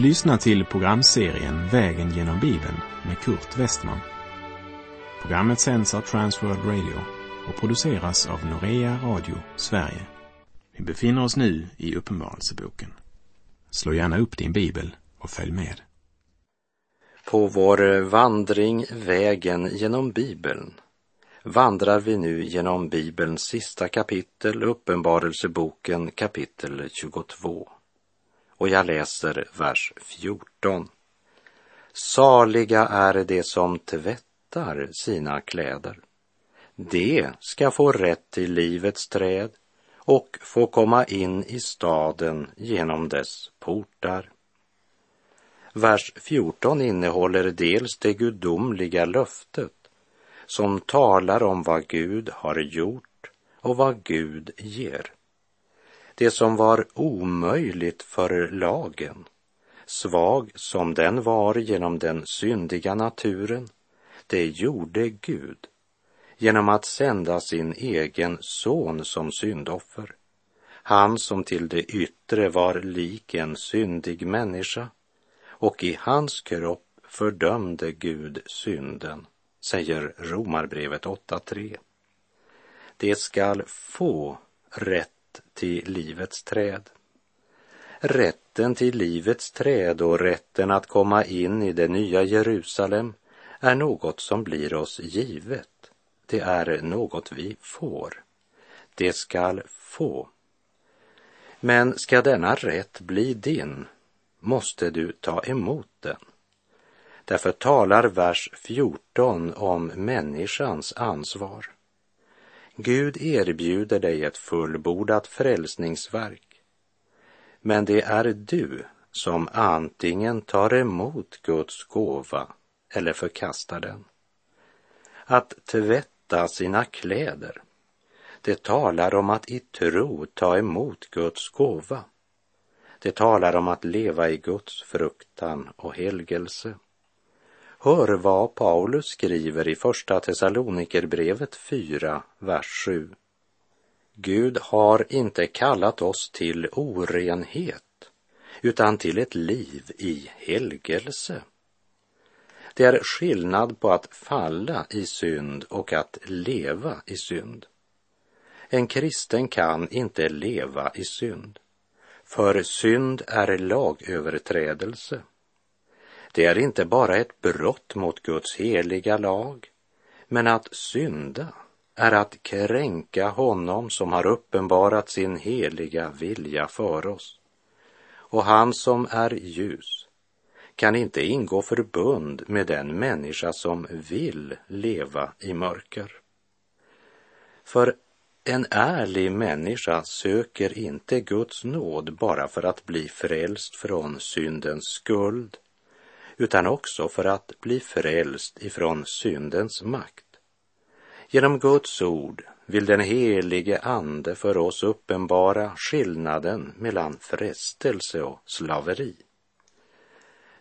Du lyssnar till programserien Vägen genom Bibeln med Kurt Westman. Programmet sänds av Transworld Radio och produceras av Norea Radio Sverige. Vi befinner oss nu i Uppenbarelseboken. Slå gärna upp din bibel och följ med. På vår vandring Vägen genom Bibeln vandrar vi nu genom Bibelns sista kapitel, Uppenbarelseboken kapitel 22. Och jag läser vers 14. Saliga är de som tvättar sina kläder. De ska få rätt till livets träd och få komma in i staden genom dess portar. Vers 14 innehåller dels det gudomliga löftet som talar om vad Gud har gjort och vad Gud ger. Det som var omöjligt för lagen, svag som den var genom den syndiga naturen, det gjorde Gud genom att sända sin egen son som syndoffer. Han som till det yttre var lik en syndig människa och i hans kropp fördömde Gud synden, säger Romarbrevet 8.3. Det skall få rätt till livets träd. Rätten till livets träd och rätten att komma in i det nya Jerusalem är något som blir oss givet. Det är något vi får. Det skall få. Men ska denna rätt bli din måste du ta emot den. Därför talar vers 14 om människans ansvar. Gud erbjuder dig ett fullbordat frälsningsverk. Men det är du som antingen tar emot Guds gåva eller förkastar den. Att tvätta sina kläder, det talar om att i tro ta emot Guds gåva. Det talar om att leva i Guds fruktan och helgelse. Hör vad Paulus skriver i Första Thessalonikerbrevet 4, vers 7. Gud har inte kallat oss till orenhet, utan till ett liv i helgelse. Det är skillnad på att falla i synd och att leva i synd. En kristen kan inte leva i synd, för synd är lagöverträdelse. Det är inte bara ett brott mot Guds heliga lag, men att synda är att kränka honom som har uppenbarat sin heliga vilja för oss. Och han som är ljus kan inte ingå förbund med den människa som vill leva i mörker. För en ärlig människa söker inte Guds nåd bara för att bli frälst från syndens skuld utan också för att bli frälst ifrån syndens makt. Genom Guds ord vill den helige Ande för oss uppenbara skillnaden mellan frestelse och slaveri.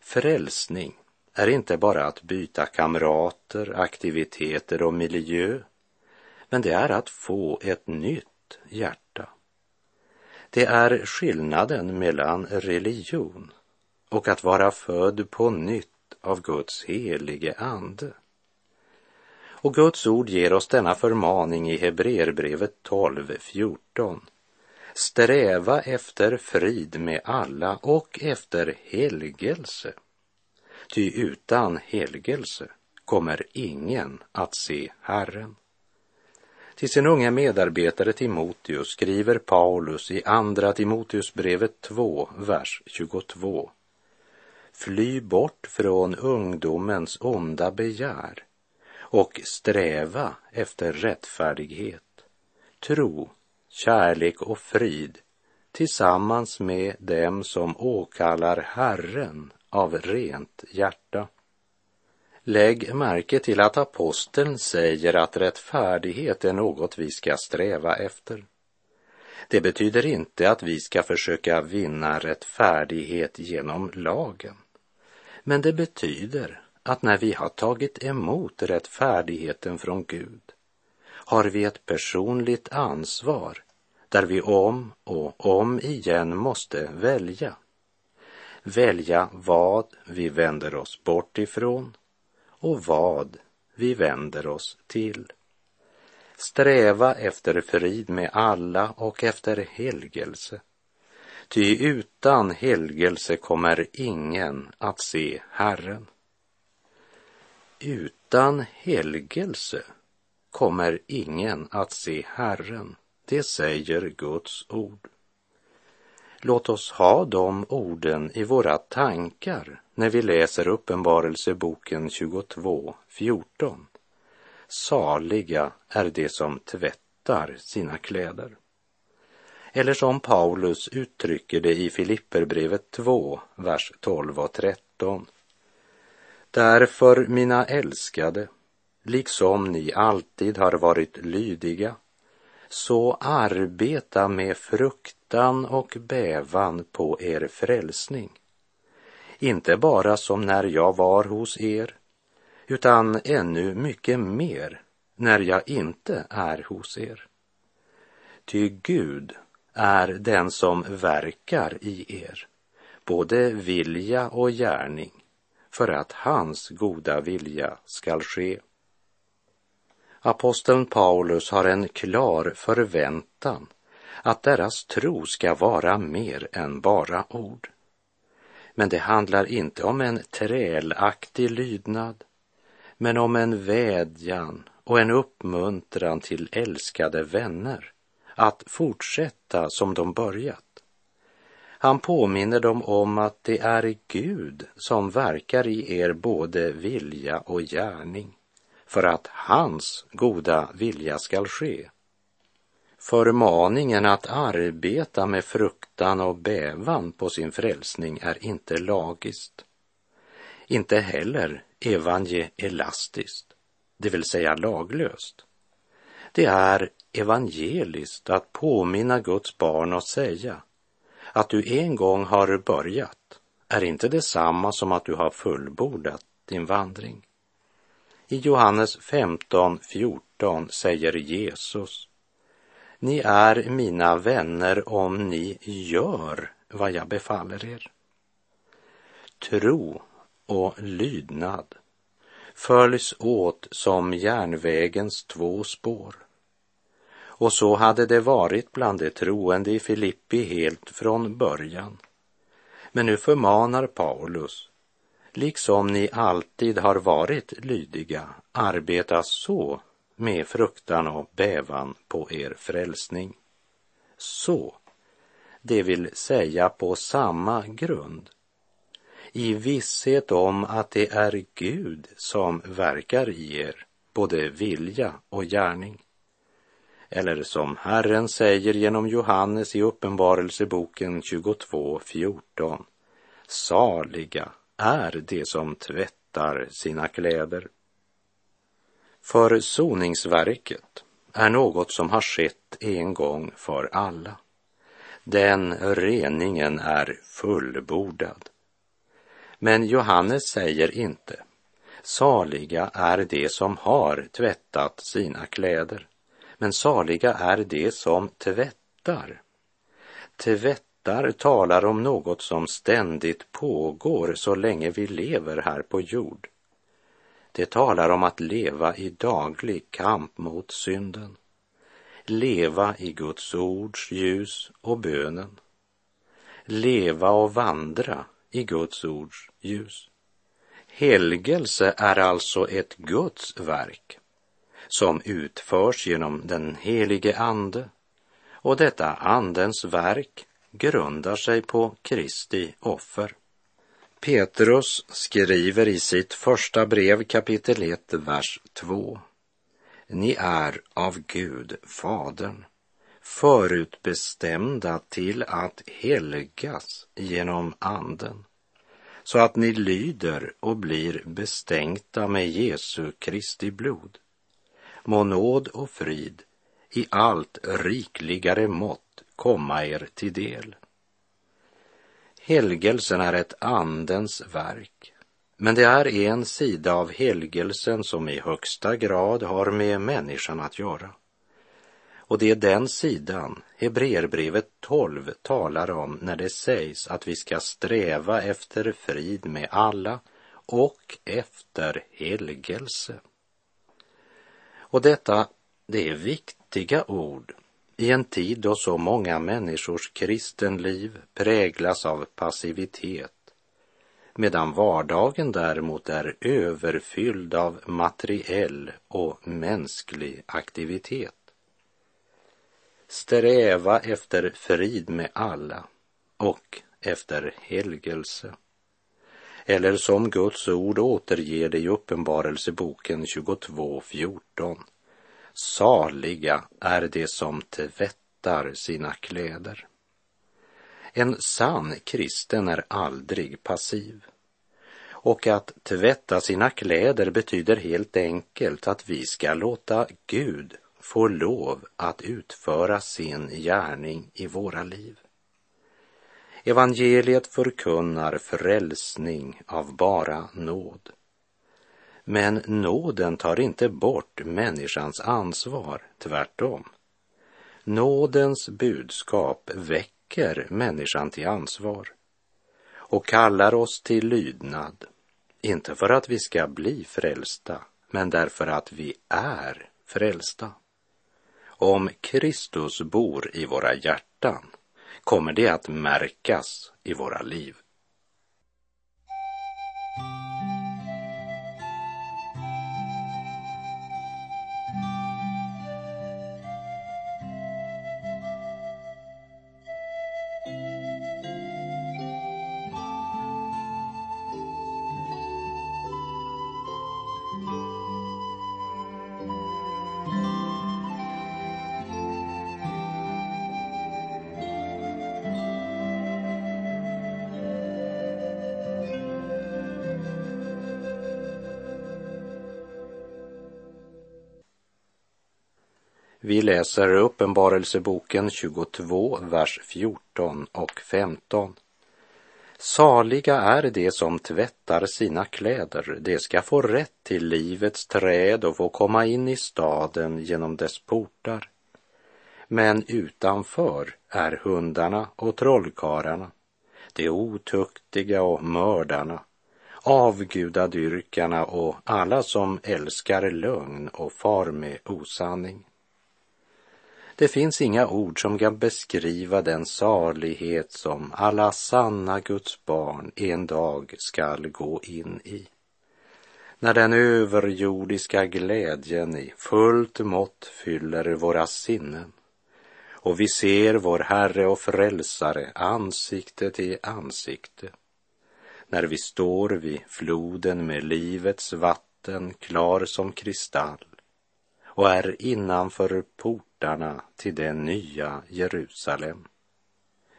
Frälsning är inte bara att byta kamrater, aktiviteter och miljö, men det är att få ett nytt hjärta. Det är skillnaden mellan religion och att vara född på nytt av Guds helige ande. Och Guds ord ger oss denna förmaning i Hebreerbrevet 12.14. Sträva efter frid med alla och efter helgelse. Ty utan helgelse kommer ingen att se Herren. Till sin unga medarbetare Timoteus skriver Paulus i Andra Timoteusbrevet 2, vers 22. Fly bort från ungdomens onda begär och sträva efter rättfärdighet, tro, kärlek och frid tillsammans med dem som åkallar Herren av rent hjärta. Lägg märke till att aposteln säger att rättfärdighet är något vi ska sträva efter. Det betyder inte att vi ska försöka vinna rättfärdighet genom lagen. Men det betyder att när vi har tagit emot rättfärdigheten från Gud har vi ett personligt ansvar där vi om och om igen måste välja. välja vad vi vänder oss bort ifrån och vad vi vänder oss till. Sträva efter frid med alla och efter helgelse. Ty utan helgelse kommer ingen att se Herren. Utan helgelse kommer ingen att se Herren. Det säger Guds ord. Låt oss ha de orden i våra tankar när vi läser Uppenbarelseboken 22, 14. Saliga är de som tvättar sina kläder. Eller som Paulus uttrycker det i Filipperbrevet 2, vers 12 och 13. Därför, mina älskade, liksom ni alltid har varit lydiga, så arbeta med fruktan och bävan på er frälsning. Inte bara som när jag var hos er, utan ännu mycket mer när jag inte är hos er. Ty Gud är den som verkar i er, både vilja och gärning, för att hans goda vilja skall ske. Aposteln Paulus har en klar förväntan att deras tro ska vara mer än bara ord. Men det handlar inte om en trälaktig lydnad, men om en vädjan och en uppmuntran till älskade vänner att fortsätta som de börjat. Han påminner dem om att det är Gud som verkar i er både vilja och gärning för att hans goda vilja skall ske. Förmaningen att arbeta med fruktan och bävan på sin frälsning är inte lagiskt. Inte heller evangelastiskt, det vill säga laglöst. Det är evangeliskt att påminna Guds barn och säga att du en gång har börjat är inte detsamma som att du har fullbordat din vandring. I Johannes 15, 14 säger Jesus Ni är mina vänner om ni gör vad jag befaller er. Tro och lydnad följs åt som järnvägens två spår. Och så hade det varit bland de troende i Filippi helt från början. Men nu förmanar Paulus, liksom ni alltid har varit lydiga, arbeta så med fruktan och bävan på er frälsning. Så, det vill säga på samma grund i visshet om att det är Gud som verkar i er, både vilja och gärning. Eller som Herren säger genom Johannes i Uppenbarelseboken 22.14. Saliga är de som tvättar sina kläder. Försoningsverket är något som har skett en gång för alla. Den reningen är fullbordad. Men Johannes säger inte, saliga är de som har tvättat sina kläder, men saliga är de som tvättar. Tvättar talar om något som ständigt pågår så länge vi lever här på jord. Det talar om att leva i daglig kamp mot synden. Leva i Guds ords ljus och bönen. Leva och vandra i Guds ords ljus. Helgelse är alltså ett Guds verk som utförs genom den helige Ande och detta Andens verk grundar sig på Kristi offer. Petrus skriver i sitt första brev kapitel 1, vers 2. Ni är av Gud, Fadern, förutbestämda till att helgas genom Anden, så att ni lyder och blir bestänkta med Jesu Kristi blod. Må nåd och frid i allt rikligare mått komma er till del. Helgelsen är ett Andens verk, men det är en sida av helgelsen som i högsta grad har med människan att göra. Och det är den sidan Hebreerbrevet 12 talar om när det sägs att vi ska sträva efter frid med alla och efter helgelse. Och detta, det är viktiga ord i en tid då så många människors kristenliv präglas av passivitet medan vardagen däremot är överfylld av materiell och mänsklig aktivitet. Sträva efter frid med alla och efter helgelse. Eller som Guds ord återger det i Uppenbarelseboken 22.14. Saliga är de som tvättar sina kläder. En sann kristen är aldrig passiv. Och att tvätta sina kläder betyder helt enkelt att vi ska låta Gud få lov att utföra sin gärning i våra liv. Evangeliet förkunnar frälsning av bara nåd. Men nåden tar inte bort människans ansvar, tvärtom. Nådens budskap väcker människan till ansvar och kallar oss till lydnad, inte för att vi ska bli frälsta, men därför att vi är frälsta. Om Kristus bor i våra hjärtan kommer det att märkas i våra liv. Läser Uppenbarelseboken 22, vers 14 och 15. Saliga är de som tvättar sina kläder, de ska få rätt till livets träd och få komma in i staden genom dess portar. Men utanför är hundarna och trollkarlarna, de otuktiga och mördarna, avgudadyrkarna och alla som älskar lögn och far med osanning. Det finns inga ord som kan beskriva den salighet som alla sanna Guds barn en dag skall gå in i. När den överjordiska glädjen i fullt mått fyller våra sinnen och vi ser vår Herre och Frälsare ansikte till ansikte. När vi står vid floden med livets vatten klar som kristall och är innanför portarna till det nya Jerusalem.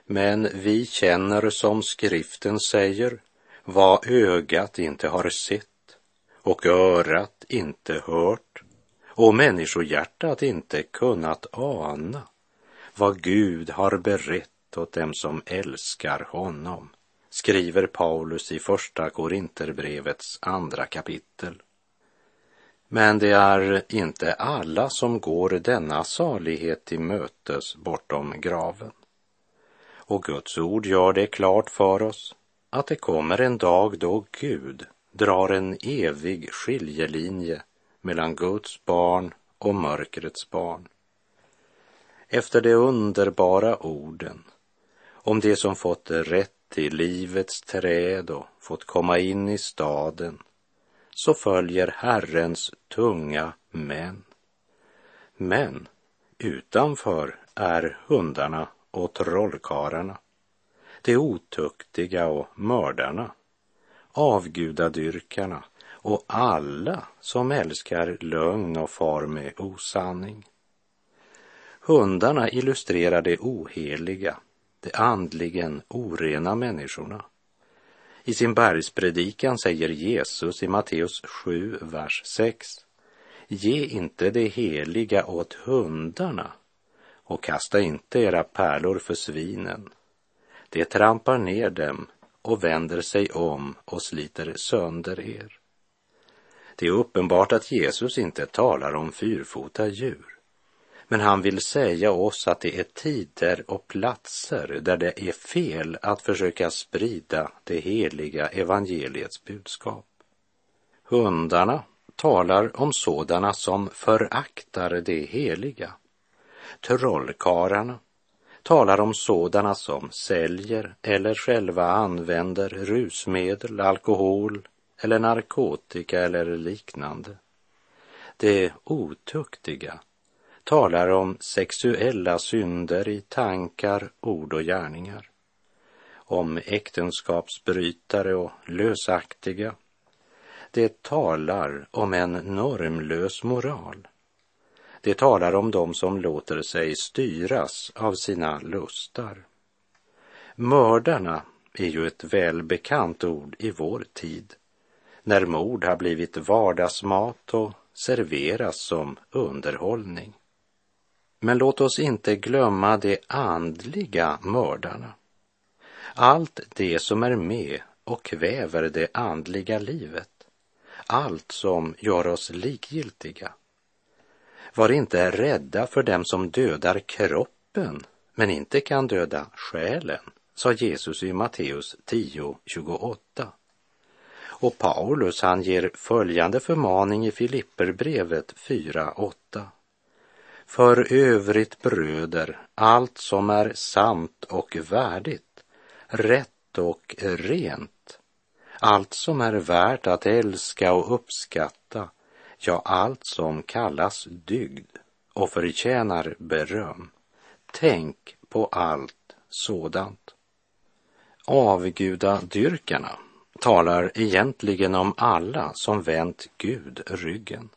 Men vi känner som skriften säger vad ögat inte har sett och örat inte hört och människohjärtat inte kunnat ana vad Gud har berett åt dem som älskar honom, skriver Paulus i Första Korinterbrevets andra kapitel. Men det är inte alla som går denna salighet till mötes bortom graven. Och Guds ord gör det klart för oss att det kommer en dag då Gud drar en evig skiljelinje mellan Guds barn och mörkrets barn. Efter de underbara orden om det som fått rätt till livets träd och fått komma in i staden så följer Herrens tunga män. Men utanför är hundarna och trollkarlarna, de otuktiga och mördarna, avgudadyrkarna och alla som älskar lögn och far med osanning. Hundarna illustrerar det oheliga, de andligen orena människorna i sin bergspredikan säger Jesus i Matteus 7, vers 6. Ge inte det heliga åt hundarna och kasta inte era pärlor för svinen. De trampar ner dem och vänder sig om och sliter sönder er. Det är uppenbart att Jesus inte talar om fyrfota djur. Men han vill säga oss att det är tider och platser där det är fel att försöka sprida det heliga evangeliets budskap. Hundarna talar om sådana som föraktar det heliga. Trollkarlarna talar om sådana som säljer eller själva använder rusmedel, alkohol eller narkotika eller liknande. Det otuktiga talar om sexuella synder i tankar, ord och gärningar. Om äktenskapsbrytare och lösaktiga. Det talar om en normlös moral. Det talar om dem som låter sig styras av sina lustar. Mördarna är ju ett välbekant ord i vår tid, när mord har blivit vardagsmat och serveras som underhållning. Men låt oss inte glömma de andliga mördarna. Allt det som är med och kväver det andliga livet. Allt som gör oss likgiltiga. Var inte rädda för dem som dödar kroppen men inte kan döda själen, sa Jesus i Matteus 10.28. Och Paulus han ger följande förmaning i Filipperbrevet 4.8. För övrigt bröder, allt som är sant och värdigt, rätt och rent, allt som är värt att älska och uppskatta, ja, allt som kallas dygd och förtjänar beröm. Tänk på allt sådant. Avgudadyrkarna talar egentligen om alla som vänt Gud ryggen.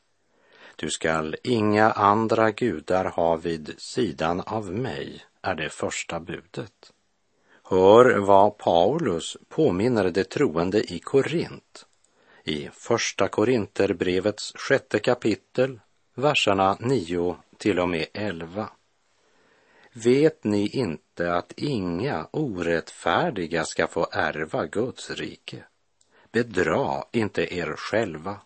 Du skall inga andra gudar ha vid sidan av mig, är det första budet. Hör vad Paulus påminner de troende i Korint i Första Korinterbrevets sjätte kapitel, verserna 9 till och med 11. Vet ni inte att inga orättfärdiga ska få ärva Guds rike? Bedra inte er själva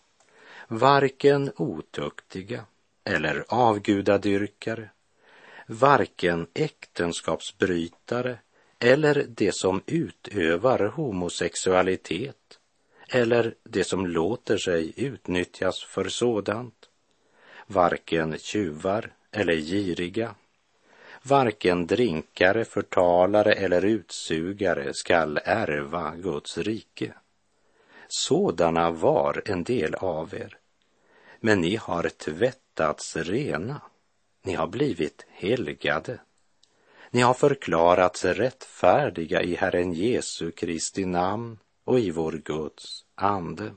varken otuktiga eller avgudadyrkare, varken äktenskapsbrytare eller det som utövar homosexualitet eller det som låter sig utnyttjas för sådant, varken tjuvar eller giriga, varken drinkare, förtalare eller utsugare skall ärva Guds rike. Sådana var en del av er. Men ni har tvättats rena. Ni har blivit helgade. Ni har förklarats rättfärdiga i Herren Jesu Kristi namn och i vår Guds ande.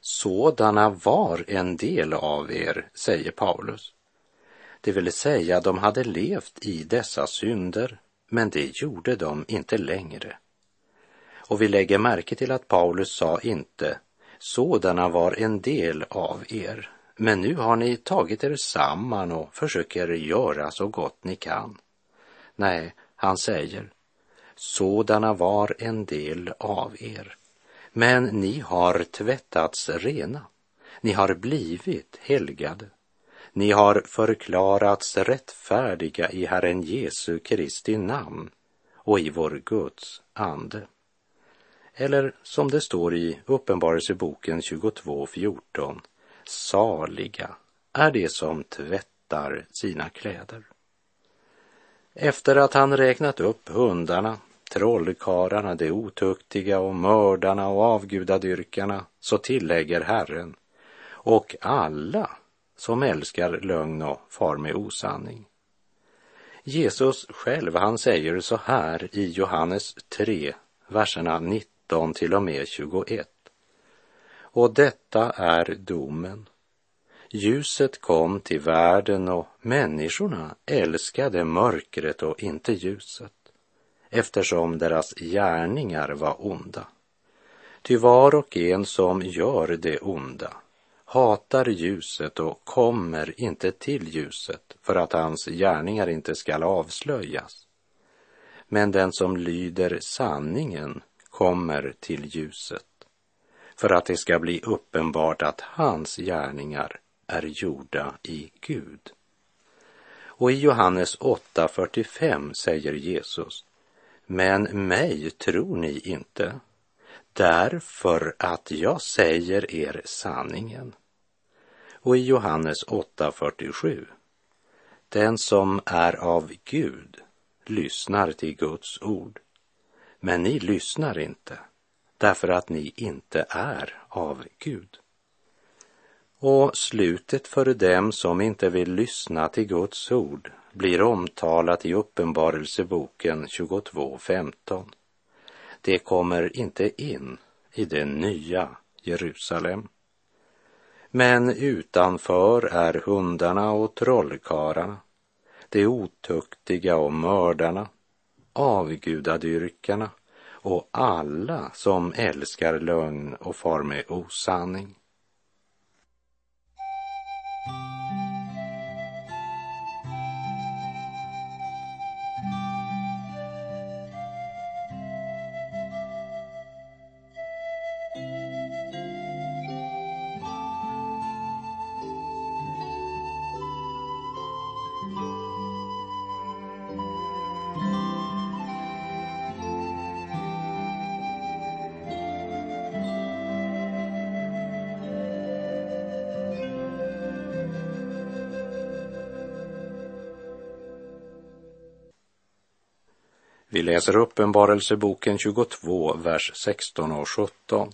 Sådana var en del av er, säger Paulus. Det vill säga, de hade levt i dessa synder, men det gjorde de inte längre. Och vi lägger märke till att Paulus sa inte sådana var en del av er, men nu har ni tagit er samman och försöker göra så gott ni kan. Nej, han säger sådana var en del av er, men ni har tvättats rena. Ni har blivit helgade. Ni har förklarats rättfärdiga i Herren Jesu Kristi namn och i vår Guds ande. Eller som det står i Uppenbarelseboken 22.14. Saliga är de som tvättar sina kläder. Efter att han räknat upp hundarna, trollkarlarna, de otuktiga och mördarna och avgudadyrkarna så tillägger Herren och alla som älskar lögn och far med osanning. Jesus själv, han säger så här i Johannes 3, verserna 19 19 till och med 21. Och detta är domen. Ljuset kom till världen och människorna älskade mörkret och inte ljuset eftersom deras gärningar var onda. Ty var och en som gör det onda hatar ljuset och kommer inte till ljuset för att hans gärningar inte skall avslöjas. Men den som lyder sanningen kommer till ljuset för att det ska bli uppenbart att hans gärningar är gjorda i Gud. Och i Johannes 8.45 säger Jesus, men mig tror ni inte, därför att jag säger er sanningen. Och i Johannes 8.47, den som är av Gud lyssnar till Guds ord, men ni lyssnar inte därför att ni inte är av Gud. Och slutet för dem som inte vill lyssna till Guds ord blir omtalat i Uppenbarelseboken 22.15. Det kommer inte in i det nya Jerusalem. Men utanför är hundarna och trollkarlarna, de otuktiga och mördarna, avgudadyrkarna och alla som älskar lögn och far med osanning. Läser Uppenbarelseboken 22, vers 16 och 17.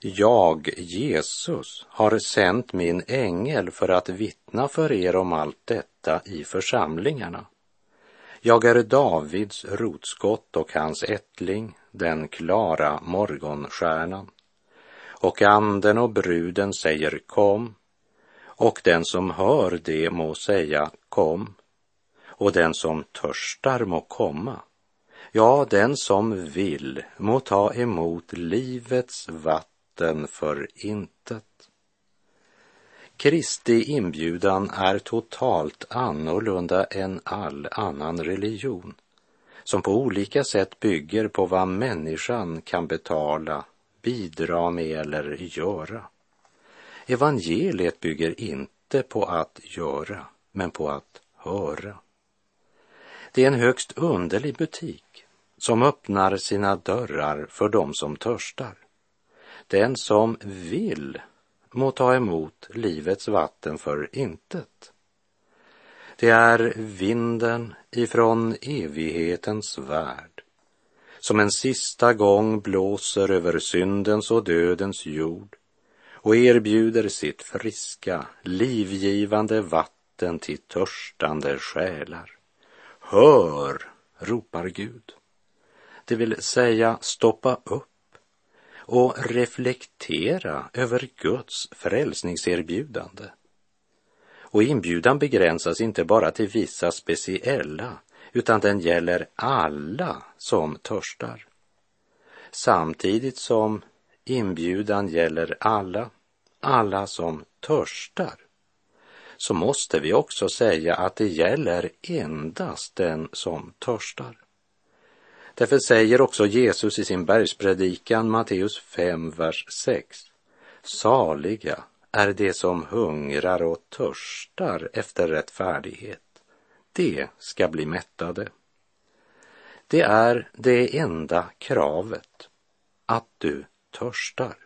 Jag, Jesus, har sänt min ängel för att vittna för er om allt detta i församlingarna. Jag är Davids rotskott och hans ättling, den klara morgonstjärnan. Och anden och bruden säger kom, och den som hör det må säga kom, och den som törstar må komma. Ja, den som vill må ta emot livets vatten för intet. Kristi inbjudan är totalt annorlunda än all annan religion som på olika sätt bygger på vad människan kan betala, bidra med eller göra. Evangeliet bygger inte på att göra, men på att höra. Det är en högst underlig butik som öppnar sina dörrar för dem som törstar. Den som vill må ta emot livets vatten för intet. Det är vinden ifrån evighetens värld som en sista gång blåser över syndens och dödens jord och erbjuder sitt friska, livgivande vatten till törstande själar. Hör, ropar Gud. Det vill säga stoppa upp och reflektera över Guds frälsningserbjudande. Och inbjudan begränsas inte bara till vissa speciella, utan den gäller alla som törstar. Samtidigt som inbjudan gäller alla, alla som törstar, så måste vi också säga att det gäller endast den som törstar. Därför säger också Jesus i sin bergspredikan, Matteus 5, vers 6. Saliga är de som hungrar och törstar efter rättfärdighet. De ska bli mättade. Det är det enda kravet, att du törstar.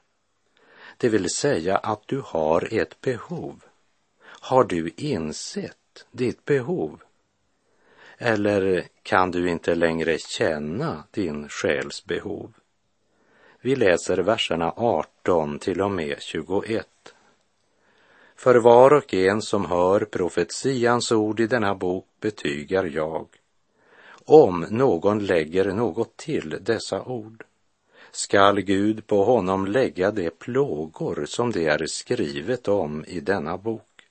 Det vill säga att du har ett behov har du insett ditt behov? Eller kan du inte längre känna din själs behov? Vi läser verserna 18 till och med 21. För var och en som hör profetians ord i denna bok betygar jag, om någon lägger något till dessa ord, skall Gud på honom lägga de plågor som det är skrivet om i denna bok.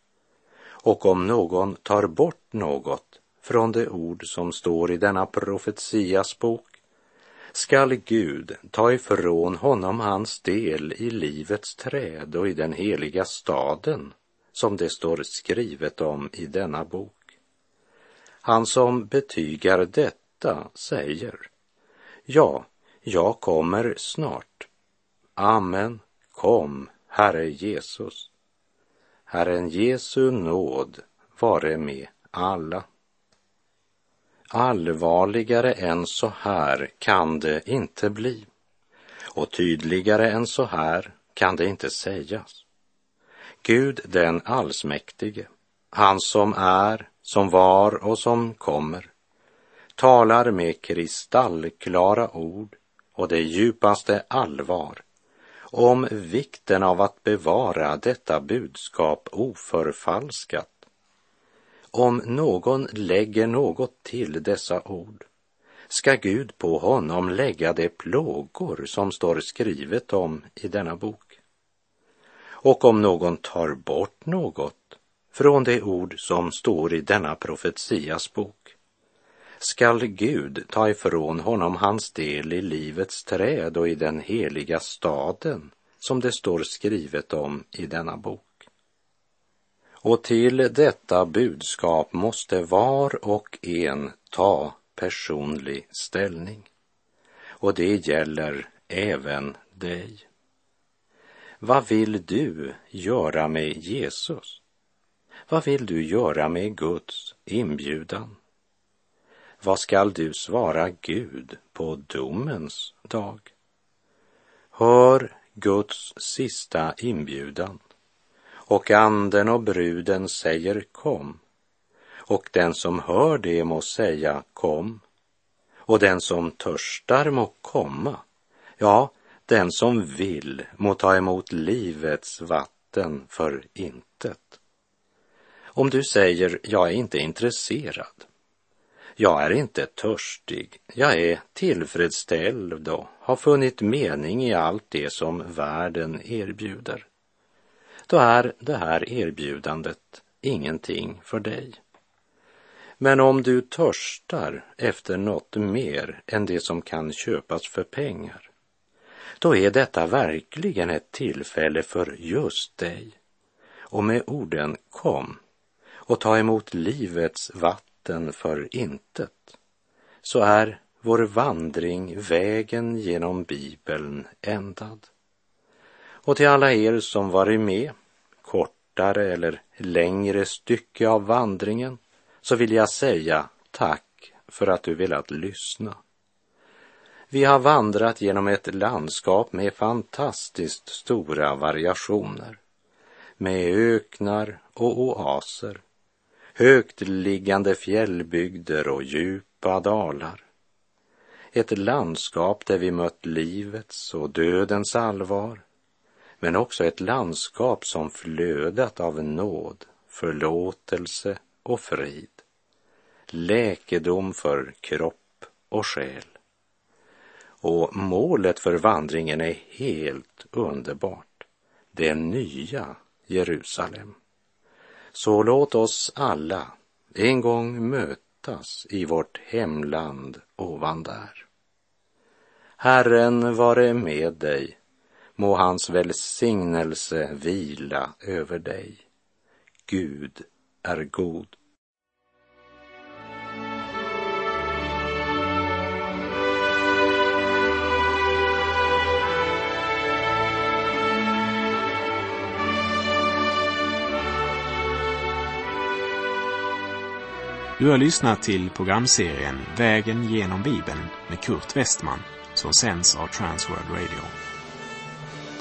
Och om någon tar bort något från det ord som står i denna profetias bok skall Gud ta ifrån honom hans del i livets träd och i den heliga staden som det står skrivet om i denna bok. Han som betygar detta säger Ja, jag kommer snart. Amen, kom, Herre Jesus. Herren Jesu nåd vare med alla. Allvarligare än så här kan det inte bli. Och tydligare än så här kan det inte sägas. Gud den allsmäktige, han som är, som var och som kommer, talar med kristallklara ord och det djupaste allvar om vikten av att bevara detta budskap oförfalskat. Om någon lägger något till dessa ord ska Gud på honom lägga de plågor som står skrivet om i denna bok. Och om någon tar bort något från de ord som står i denna profetias bok skall Gud ta ifrån honom hans del i livets träd och i den heliga staden som det står skrivet om i denna bok. Och till detta budskap måste var och en ta personlig ställning. Och det gäller även dig. Vad vill du göra med Jesus? Vad vill du göra med Guds inbjudan? Vad skall du svara Gud på domens dag? Hör Guds sista inbjudan och anden och bruden säger kom. Och den som hör det må säga kom. Och den som törstar må komma. Ja, den som vill må ta emot livets vatten för intet. Om du säger jag är inte intresserad. Jag är inte törstig, jag är tillfredsställd och har funnit mening i allt det som världen erbjuder. Då är det här erbjudandet ingenting för dig. Men om du törstar efter något mer än det som kan köpas för pengar, då är detta verkligen ett tillfälle för just dig. Och med orden kom och ta emot livets vatten för intet, så är vår vandring vägen genom Bibeln ändad. Och till alla er som varit med, kortare eller längre stycke av vandringen, så vill jag säga tack för att du velat lyssna. Vi har vandrat genom ett landskap med fantastiskt stora variationer, med öknar och oaser, högt liggande fjällbygder och djupa dalar. Ett landskap där vi mött livets och dödens allvar, men också ett landskap som flödat av nåd, förlåtelse och frid, läkedom för kropp och själ. Och målet för vandringen är helt underbart, det nya Jerusalem. Så låt oss alla en gång mötas i vårt hemland ovan där. Herren vare med dig, må hans välsignelse vila över dig. Gud är god. Du har lyssnat till programserien Vägen genom Bibeln med Kurt Westman som sänds av Transworld Radio.